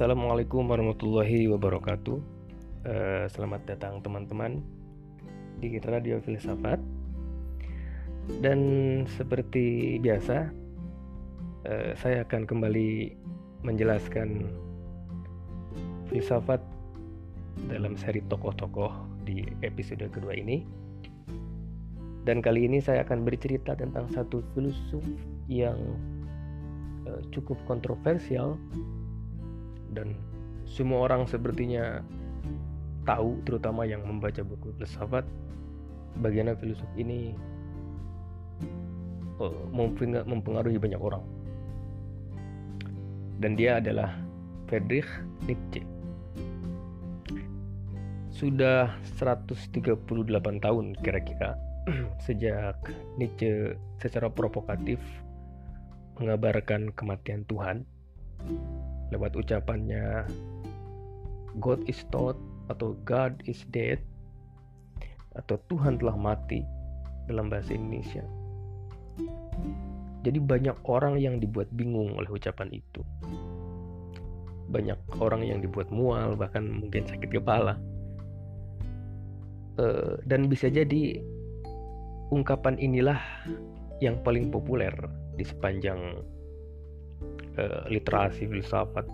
Assalamualaikum warahmatullahi wabarakatuh. Uh, selamat datang teman-teman di Radio Filsafat. Dan seperti biasa, uh, saya akan kembali menjelaskan filsafat dalam seri tokoh-tokoh di episode kedua ini. Dan kali ini saya akan bercerita tentang satu filsuf yang uh, cukup kontroversial dan semua orang sepertinya tahu terutama yang membaca buku filsafat bagaimana filsuf ini uh, mempengaruhi banyak orang. Dan dia adalah Friedrich Nietzsche. Sudah 138 tahun kira-kira sejak Nietzsche secara provokatif mengabarkan kematian Tuhan lewat ucapannya God is dead atau God is dead atau Tuhan telah mati dalam bahasa Indonesia. Jadi banyak orang yang dibuat bingung oleh ucapan itu. Banyak orang yang dibuat mual bahkan mungkin sakit kepala. Uh, dan bisa jadi ungkapan inilah yang paling populer di sepanjang uh, literasi filsafat.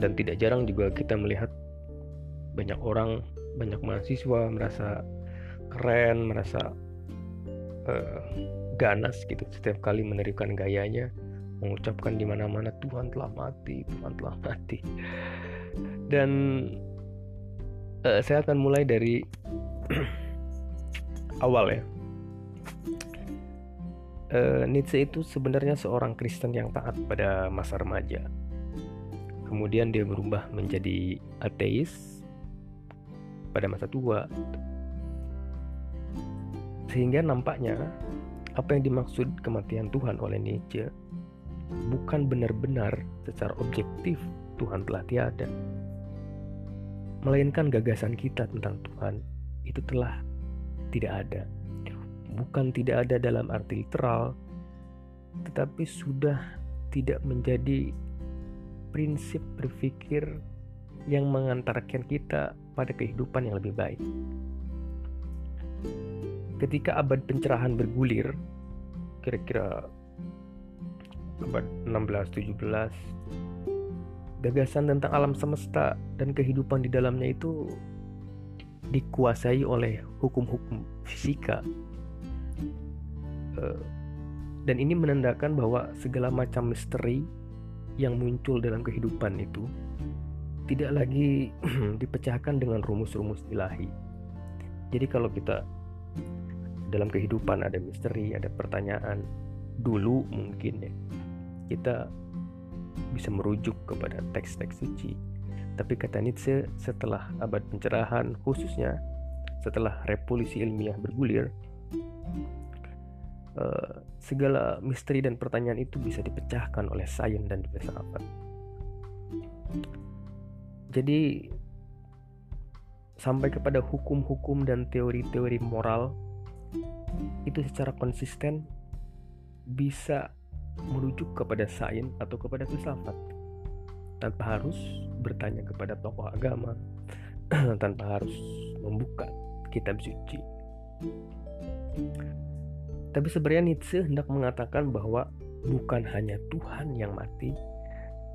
Dan tidak jarang juga kita melihat banyak orang banyak mahasiswa merasa keren merasa uh, ganas gitu. Setiap kali menerikan gayanya mengucapkan di mana-mana Tuhan telah mati Tuhan telah mati. Dan uh, saya akan mulai dari awal ya uh, Nietzsche itu sebenarnya seorang Kristen yang taat pada masa remaja. Kemudian dia berubah menjadi ateis pada masa tua. Sehingga nampaknya apa yang dimaksud kematian Tuhan oleh Nietzsche bukan benar-benar secara objektif Tuhan telah tiada. Melainkan gagasan kita tentang Tuhan itu telah tidak ada bukan tidak ada dalam arti literal, tetapi sudah tidak menjadi prinsip berpikir yang mengantarkan kita pada kehidupan yang lebih baik. Ketika abad pencerahan bergulir, kira-kira abad 16-17, gagasan tentang alam semesta dan kehidupan di dalamnya itu dikuasai oleh hukum-hukum fisika dan ini menandakan bahwa segala macam misteri yang muncul dalam kehidupan itu tidak lagi dipecahkan dengan rumus-rumus ilahi. Jadi kalau kita dalam kehidupan ada misteri, ada pertanyaan, dulu mungkin ya kita bisa merujuk kepada teks-teks suci. Tapi kata Nietzsche setelah abad pencerahan khususnya setelah revolusi ilmiah bergulir, uh, segala misteri dan pertanyaan itu bisa dipecahkan oleh sains dan filsafat. Jadi sampai kepada hukum-hukum dan teori-teori moral itu secara konsisten bisa merujuk kepada sains atau kepada filsafat tanpa harus bertanya kepada tokoh agama tanpa harus membuka kitab suci. Tapi sebenarnya Nietzsche hendak mengatakan bahwa bukan hanya Tuhan yang mati,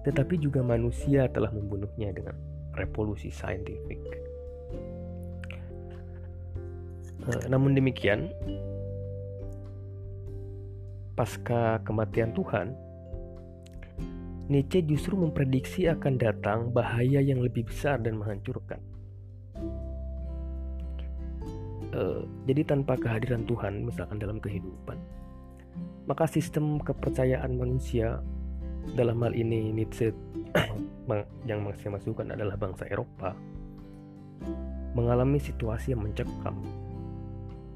tetapi juga manusia telah membunuhnya dengan revolusi saintifik. Eh, namun demikian, pasca kematian Tuhan, Nietzsche justru memprediksi akan datang bahaya yang lebih besar dan menghancurkan. Uh, jadi tanpa kehadiran Tuhan misalkan dalam kehidupan, maka sistem kepercayaan manusia dalam hal ini Nietzsche yang saya masukkan adalah bangsa Eropa mengalami situasi yang mencekam.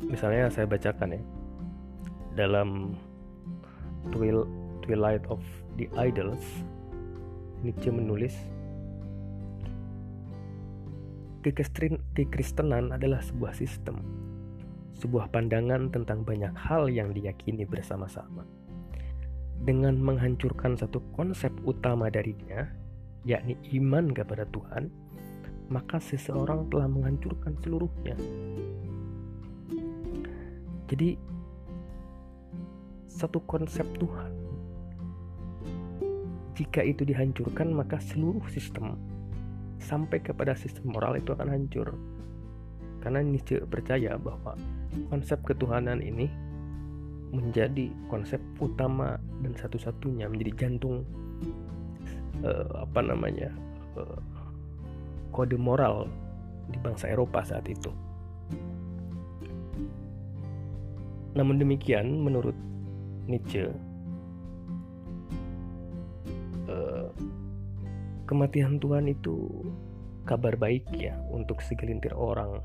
Misalnya saya bacakan ya dalam Twilight of the Idols Nietzsche menulis Kekristenan adalah sebuah sistem, sebuah pandangan tentang banyak hal yang diyakini bersama-sama. Dengan menghancurkan satu konsep utama darinya, yakni iman kepada Tuhan, maka seseorang telah menghancurkan seluruhnya. Jadi, satu konsep Tuhan, jika itu dihancurkan, maka seluruh sistem sampai kepada sistem moral itu akan hancur. Karena Nietzsche percaya bahwa konsep ketuhanan ini menjadi konsep utama dan satu-satunya menjadi jantung uh, apa namanya uh, kode moral di bangsa Eropa saat itu. Namun demikian, menurut Nietzsche, uh, kematian Tuhan itu kabar baik ya untuk segelintir orang.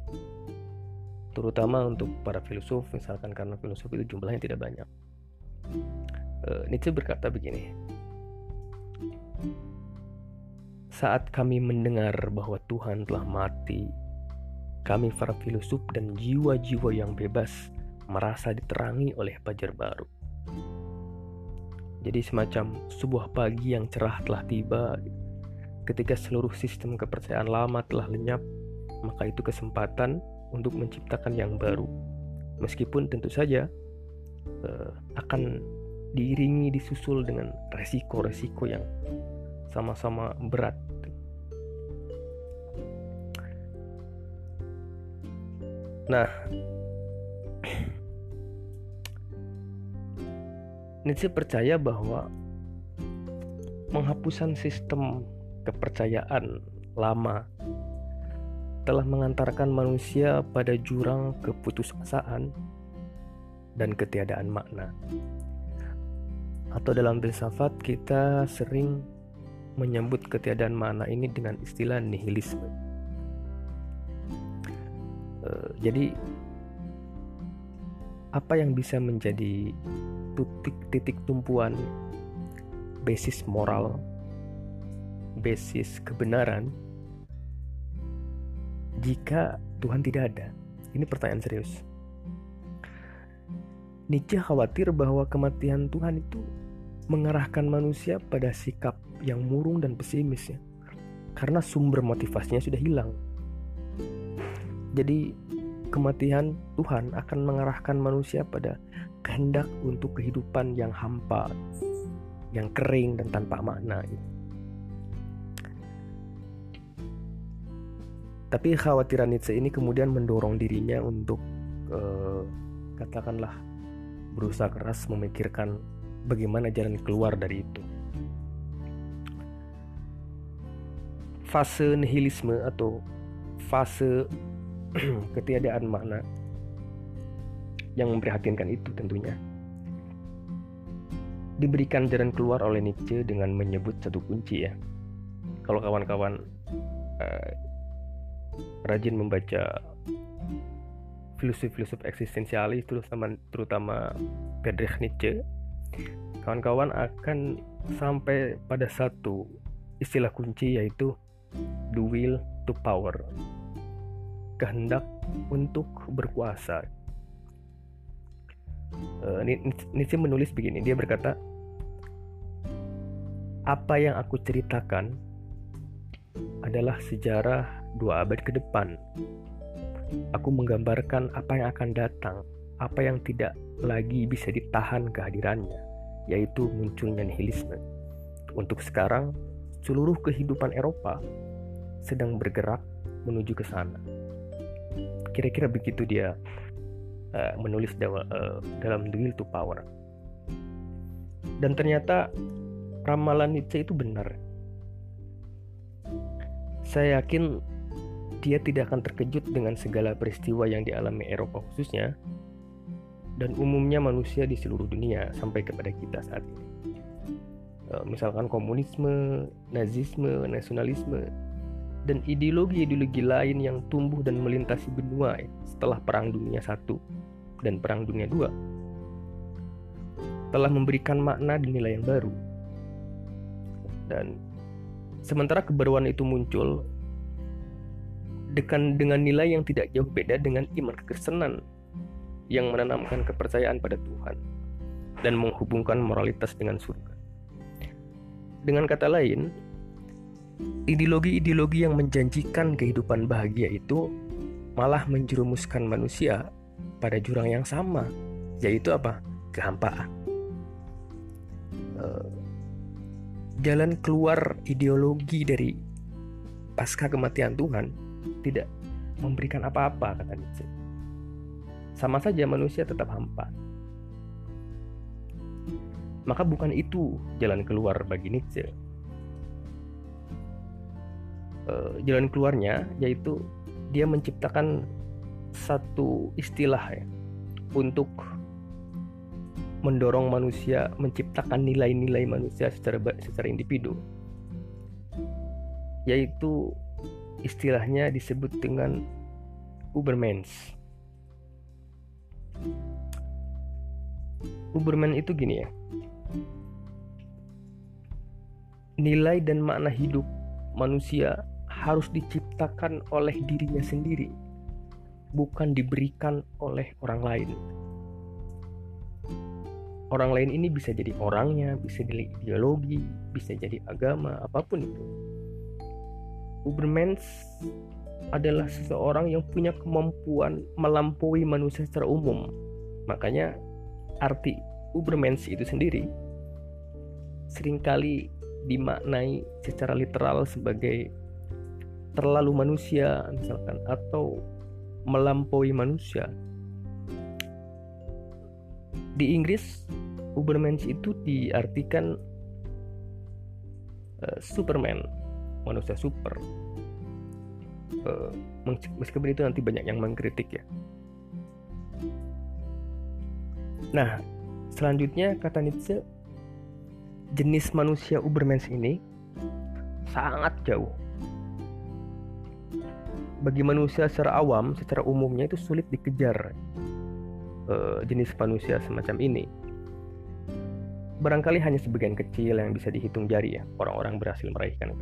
Terutama untuk para filsuf misalkan karena filsuf itu jumlahnya tidak banyak. Uh, Nietzsche berkata begini saat kami mendengar bahwa Tuhan telah mati kami para filsuf dan jiwa-jiwa yang bebas merasa diterangi oleh fajar baru. Jadi semacam sebuah pagi yang cerah telah tiba ketika seluruh sistem kepercayaan lama telah lenyap maka itu kesempatan untuk menciptakan yang baru. Meskipun tentu saja uh, akan diiringi disusul dengan resiko-resiko yang sama-sama berat. Nah, Nietzsche percaya bahwa penghapusan sistem kepercayaan lama telah mengantarkan manusia pada jurang keputusasaan dan ketiadaan makna. Atau dalam filsafat kita sering menyebut ketiadaan makna ini dengan istilah nihilisme. Uh, jadi apa yang bisa menjadi titik-titik tumpuan basis moral, basis kebenaran jika Tuhan tidak ada? Ini pertanyaan serius. Nietzsche khawatir bahwa kematian Tuhan itu mengarahkan manusia pada sikap yang murung dan pesimis ya. Karena sumber motivasinya sudah hilang. Jadi kematian Tuhan akan mengarahkan manusia pada kehendak untuk kehidupan yang hampa, yang kering dan tanpa makna. Gitu. Tapi khawatiran Nietzsche ini kemudian mendorong dirinya untuk uh, katakanlah berusaha keras memikirkan bagaimana jalan keluar dari itu. Fase nihilisme atau fase ketiadaan makna yang memprihatinkan itu tentunya diberikan jalan keluar oleh Nietzsche dengan menyebut satu kunci ya. Kalau kawan-kawan uh, rajin membaca filsuf-filsuf eksistensialis terutama terutama Friedrich Nietzsche. Kawan-kawan akan sampai pada satu istilah kunci yaitu the will to power kehendak untuk berkuasa. Uh, Nietzsche menulis begini dia berkata apa yang aku ceritakan adalah sejarah dua abad ke depan. Aku menggambarkan apa yang akan datang, apa yang tidak lagi bisa ditahan kehadirannya, yaitu munculnya nihilisme. Untuk sekarang, seluruh kehidupan Eropa sedang bergerak menuju ke sana. Kira-kira begitu dia uh, menulis dawa, uh, dalam The Will to Power. Dan ternyata ramalan Nietzsche itu benar. Saya yakin dia tidak akan terkejut dengan segala peristiwa yang dialami Eropa khususnya dan umumnya manusia di seluruh dunia sampai kepada kita saat ini. Eh, misalkan komunisme, nazisme, nasionalisme, dan ideologi-ideologi lain yang tumbuh dan melintasi benua setelah Perang Dunia I dan Perang Dunia II telah memberikan makna dan nilai yang baru. Dan sementara kebaruan itu muncul, dengan dengan nilai yang tidak jauh beda dengan iman kekristenan yang menanamkan kepercayaan pada Tuhan dan menghubungkan moralitas dengan surga. Dengan kata lain, ideologi-ideologi yang menjanjikan kehidupan bahagia itu malah menjerumuskan manusia pada jurang yang sama, yaitu apa? Kehampaan. Eh, jalan keluar ideologi dari pasca kematian Tuhan tidak memberikan apa-apa kata Nietzsche. Sama saja manusia tetap hampa. Maka bukan itu jalan keluar bagi Nietzsche. Uh, jalan keluarnya yaitu dia menciptakan satu istilah ya untuk mendorong manusia menciptakan nilai-nilai manusia secara secara individu yaitu istilahnya disebut dengan Ubermens. Uberman itu gini ya. Nilai dan makna hidup manusia harus diciptakan oleh dirinya sendiri, bukan diberikan oleh orang lain. Orang lain ini bisa jadi orangnya, bisa jadi ideologi, bisa jadi agama, apa pun itu Ubermans adalah seseorang yang punya kemampuan melampaui manusia secara umum. Makanya arti Ubermans itu sendiri sering kali dimaknai secara literal sebagai terlalu manusia misalkan atau melampaui manusia. Di Inggris Ubermans itu diartikan uh, Superman manusia super. Uh, meskipun itu nanti banyak yang mengkritik ya. Nah selanjutnya kata Nietzsche jenis manusia Ubermensch ini sangat jauh. Bagi manusia secara awam, secara umumnya itu sulit dikejar uh, jenis manusia semacam ini. Barangkali hanya sebagian kecil yang bisa dihitung jari ya, orang-orang berhasil meraihkan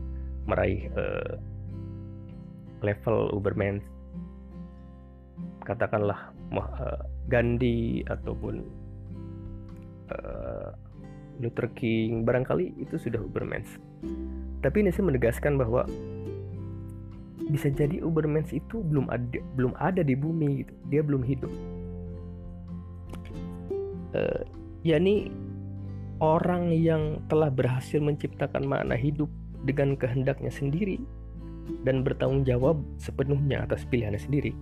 meraih uh, level Uberman. Katakanlah uh, Gandhi ataupun uh, Luther King barangkali itu sudah Uberman. Tapi saya menegaskan bahwa bisa jadi Uberman itu belum ada belum ada di bumi gitu. Dia belum hidup. Uh, yakni orang yang telah berhasil menciptakan makna hidup dengan kehendaknya sendiri dan bertanggung jawab sepenuhnya atas pilihannya sendiri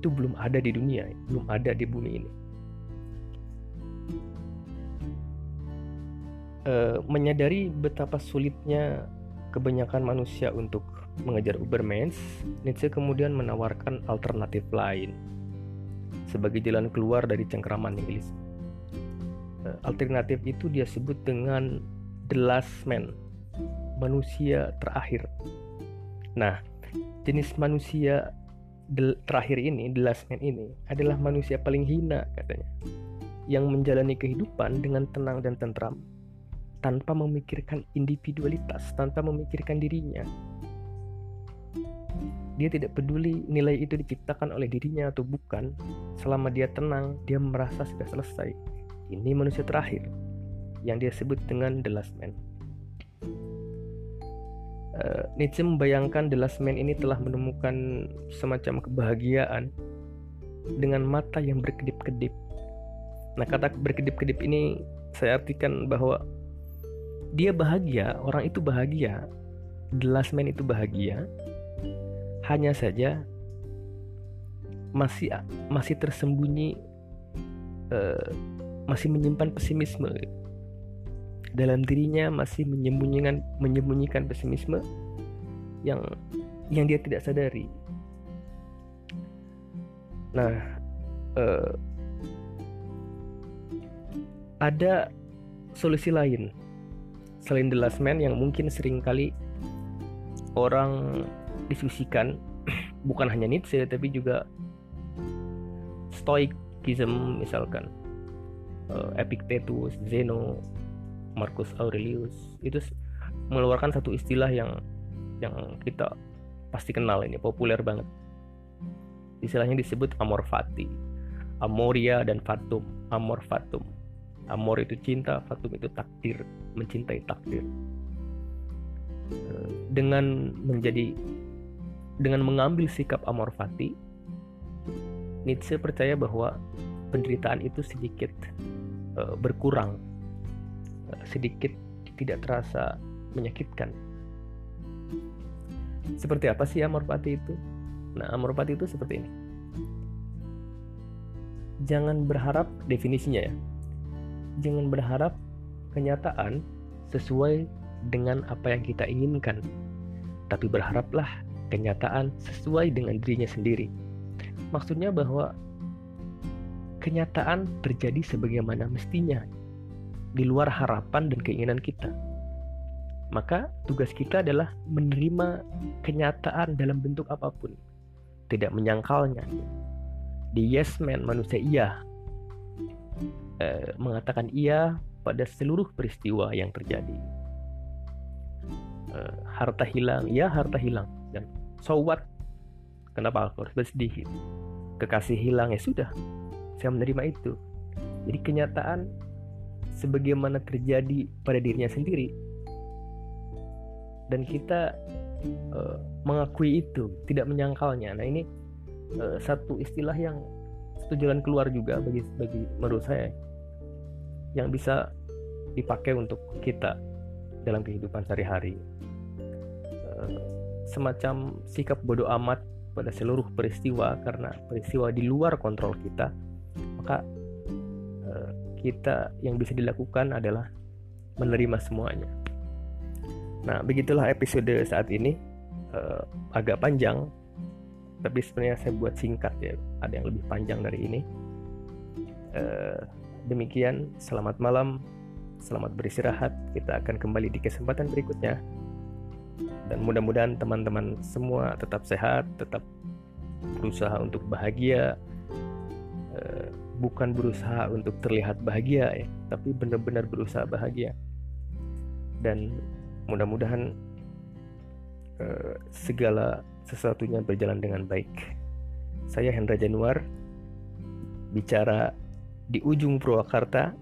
itu belum ada di dunia, belum ada di bumi ini. E, menyadari betapa sulitnya kebanyakan manusia untuk mengejar Ubermensch, Nietzsche kemudian menawarkan alternatif lain sebagai jalan keluar dari cengkraman nihilisme. E, alternatif itu dia sebut dengan the last man manusia terakhir. Nah, jenis manusia terakhir ini, the last man ini, adalah manusia paling hina katanya. Yang menjalani kehidupan dengan tenang dan tentram, tanpa memikirkan individualitas, tanpa memikirkan dirinya. Dia tidak peduli nilai itu diciptakan oleh dirinya atau bukan, selama dia tenang, dia merasa sudah selesai. Ini manusia terakhir, yang dia sebut dengan the last man. Uh, Nietzsche membayangkan The Last Man ini telah menemukan semacam kebahagiaan dengan mata yang berkedip-kedip. Nah, kata berkedip-kedip ini saya artikan bahwa dia bahagia, orang itu bahagia, The Last Man itu bahagia, hanya saja masih masih tersembunyi, uh, masih menyimpan pesimisme dalam dirinya masih menyembunyikan menyembunyikan pesimisme yang yang dia tidak sadari. Nah, uh, ada solusi lain selain The Last Man yang mungkin sering kali orang diskusikan bukan hanya Nietzsche tapi juga Stoicism misalkan uh, Epictetus, Zeno Marcus Aurelius. Itu mengeluarkan satu istilah yang yang kita pasti kenal ini populer banget. Istilahnya disebut amor fati amoria dan fatum amor fatum. Amor itu cinta fatum itu takdir mencintai takdir. Eh, dengan menjadi dengan mengambil sikap amor fati Nietzsche percaya bahwa penderitaan itu sedikit uh, berkurang sedikit tidak terasa menyakitkan. Seperti apa sih amor fati itu? Nah amor fati itu seperti ini. Jangan berharap definisinya ya. Jangan berharap kenyataan sesuai dengan apa yang kita inginkan. Tapi berharaplah kenyataan sesuai dengan dirinya sendiri. Maksudnya bahwa kenyataan terjadi sebagaimana mestinya di luar harapan dan keinginan kita. Maka tugas kita adalah menerima kenyataan dalam bentuk apa pun, tidak menyangkalnya. Di Yes Man manusia iya eh, mengatakan iya pada seluruh peristiwa yang terjadi. Eh, harta hilang, ya harta hilang dan so kenapa aku harus bersedih kekasih hilang ya sudah saya menerima itu jadi kenyataan sebagaimana terjadi pada dirinya sendiri. Dan kita uh, mengakui itu tidak menyangkalnya. Nah ini uh, satu istilah yang satu jalan keluar juga bagi bagi menurut saya yang bisa dipakai untuk kita dalam kehidupan sehari-hari. Uh, semacam sikap bodoh amat pada seluruh peristiwa karena peristiwa di luar kontrol kita maka eh, kita yang bisa dilakukan adalah menerima semuanya. Nah begitulah episode saat ini. Uh, agak panjang tapi sebenarnya saya buat singkat ya. Ada yang lebih panjang dari ini. Uh, demikian selamat malam selamat beristirahat. Kita akan kembali di kesempatan berikutnya. Dan mudah-mudahan teman-teman semua tetap sehat, tetap berusaha untuk bahagia, bukan berusaha untuk terlihat bahagia ya, tapi benar-benar berusaha bahagia. Dan mudah-mudahan eh, segala sesuatunya berjalan dengan baik. Saya Hendra Januar, bicara di ujung Purwakarta,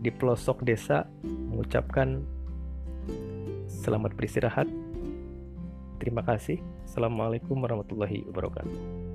di pelosok desa, mengucapkan selamat beristirahat Terima kasih. Assalamualaikum warahmatullahi wabarakatuh.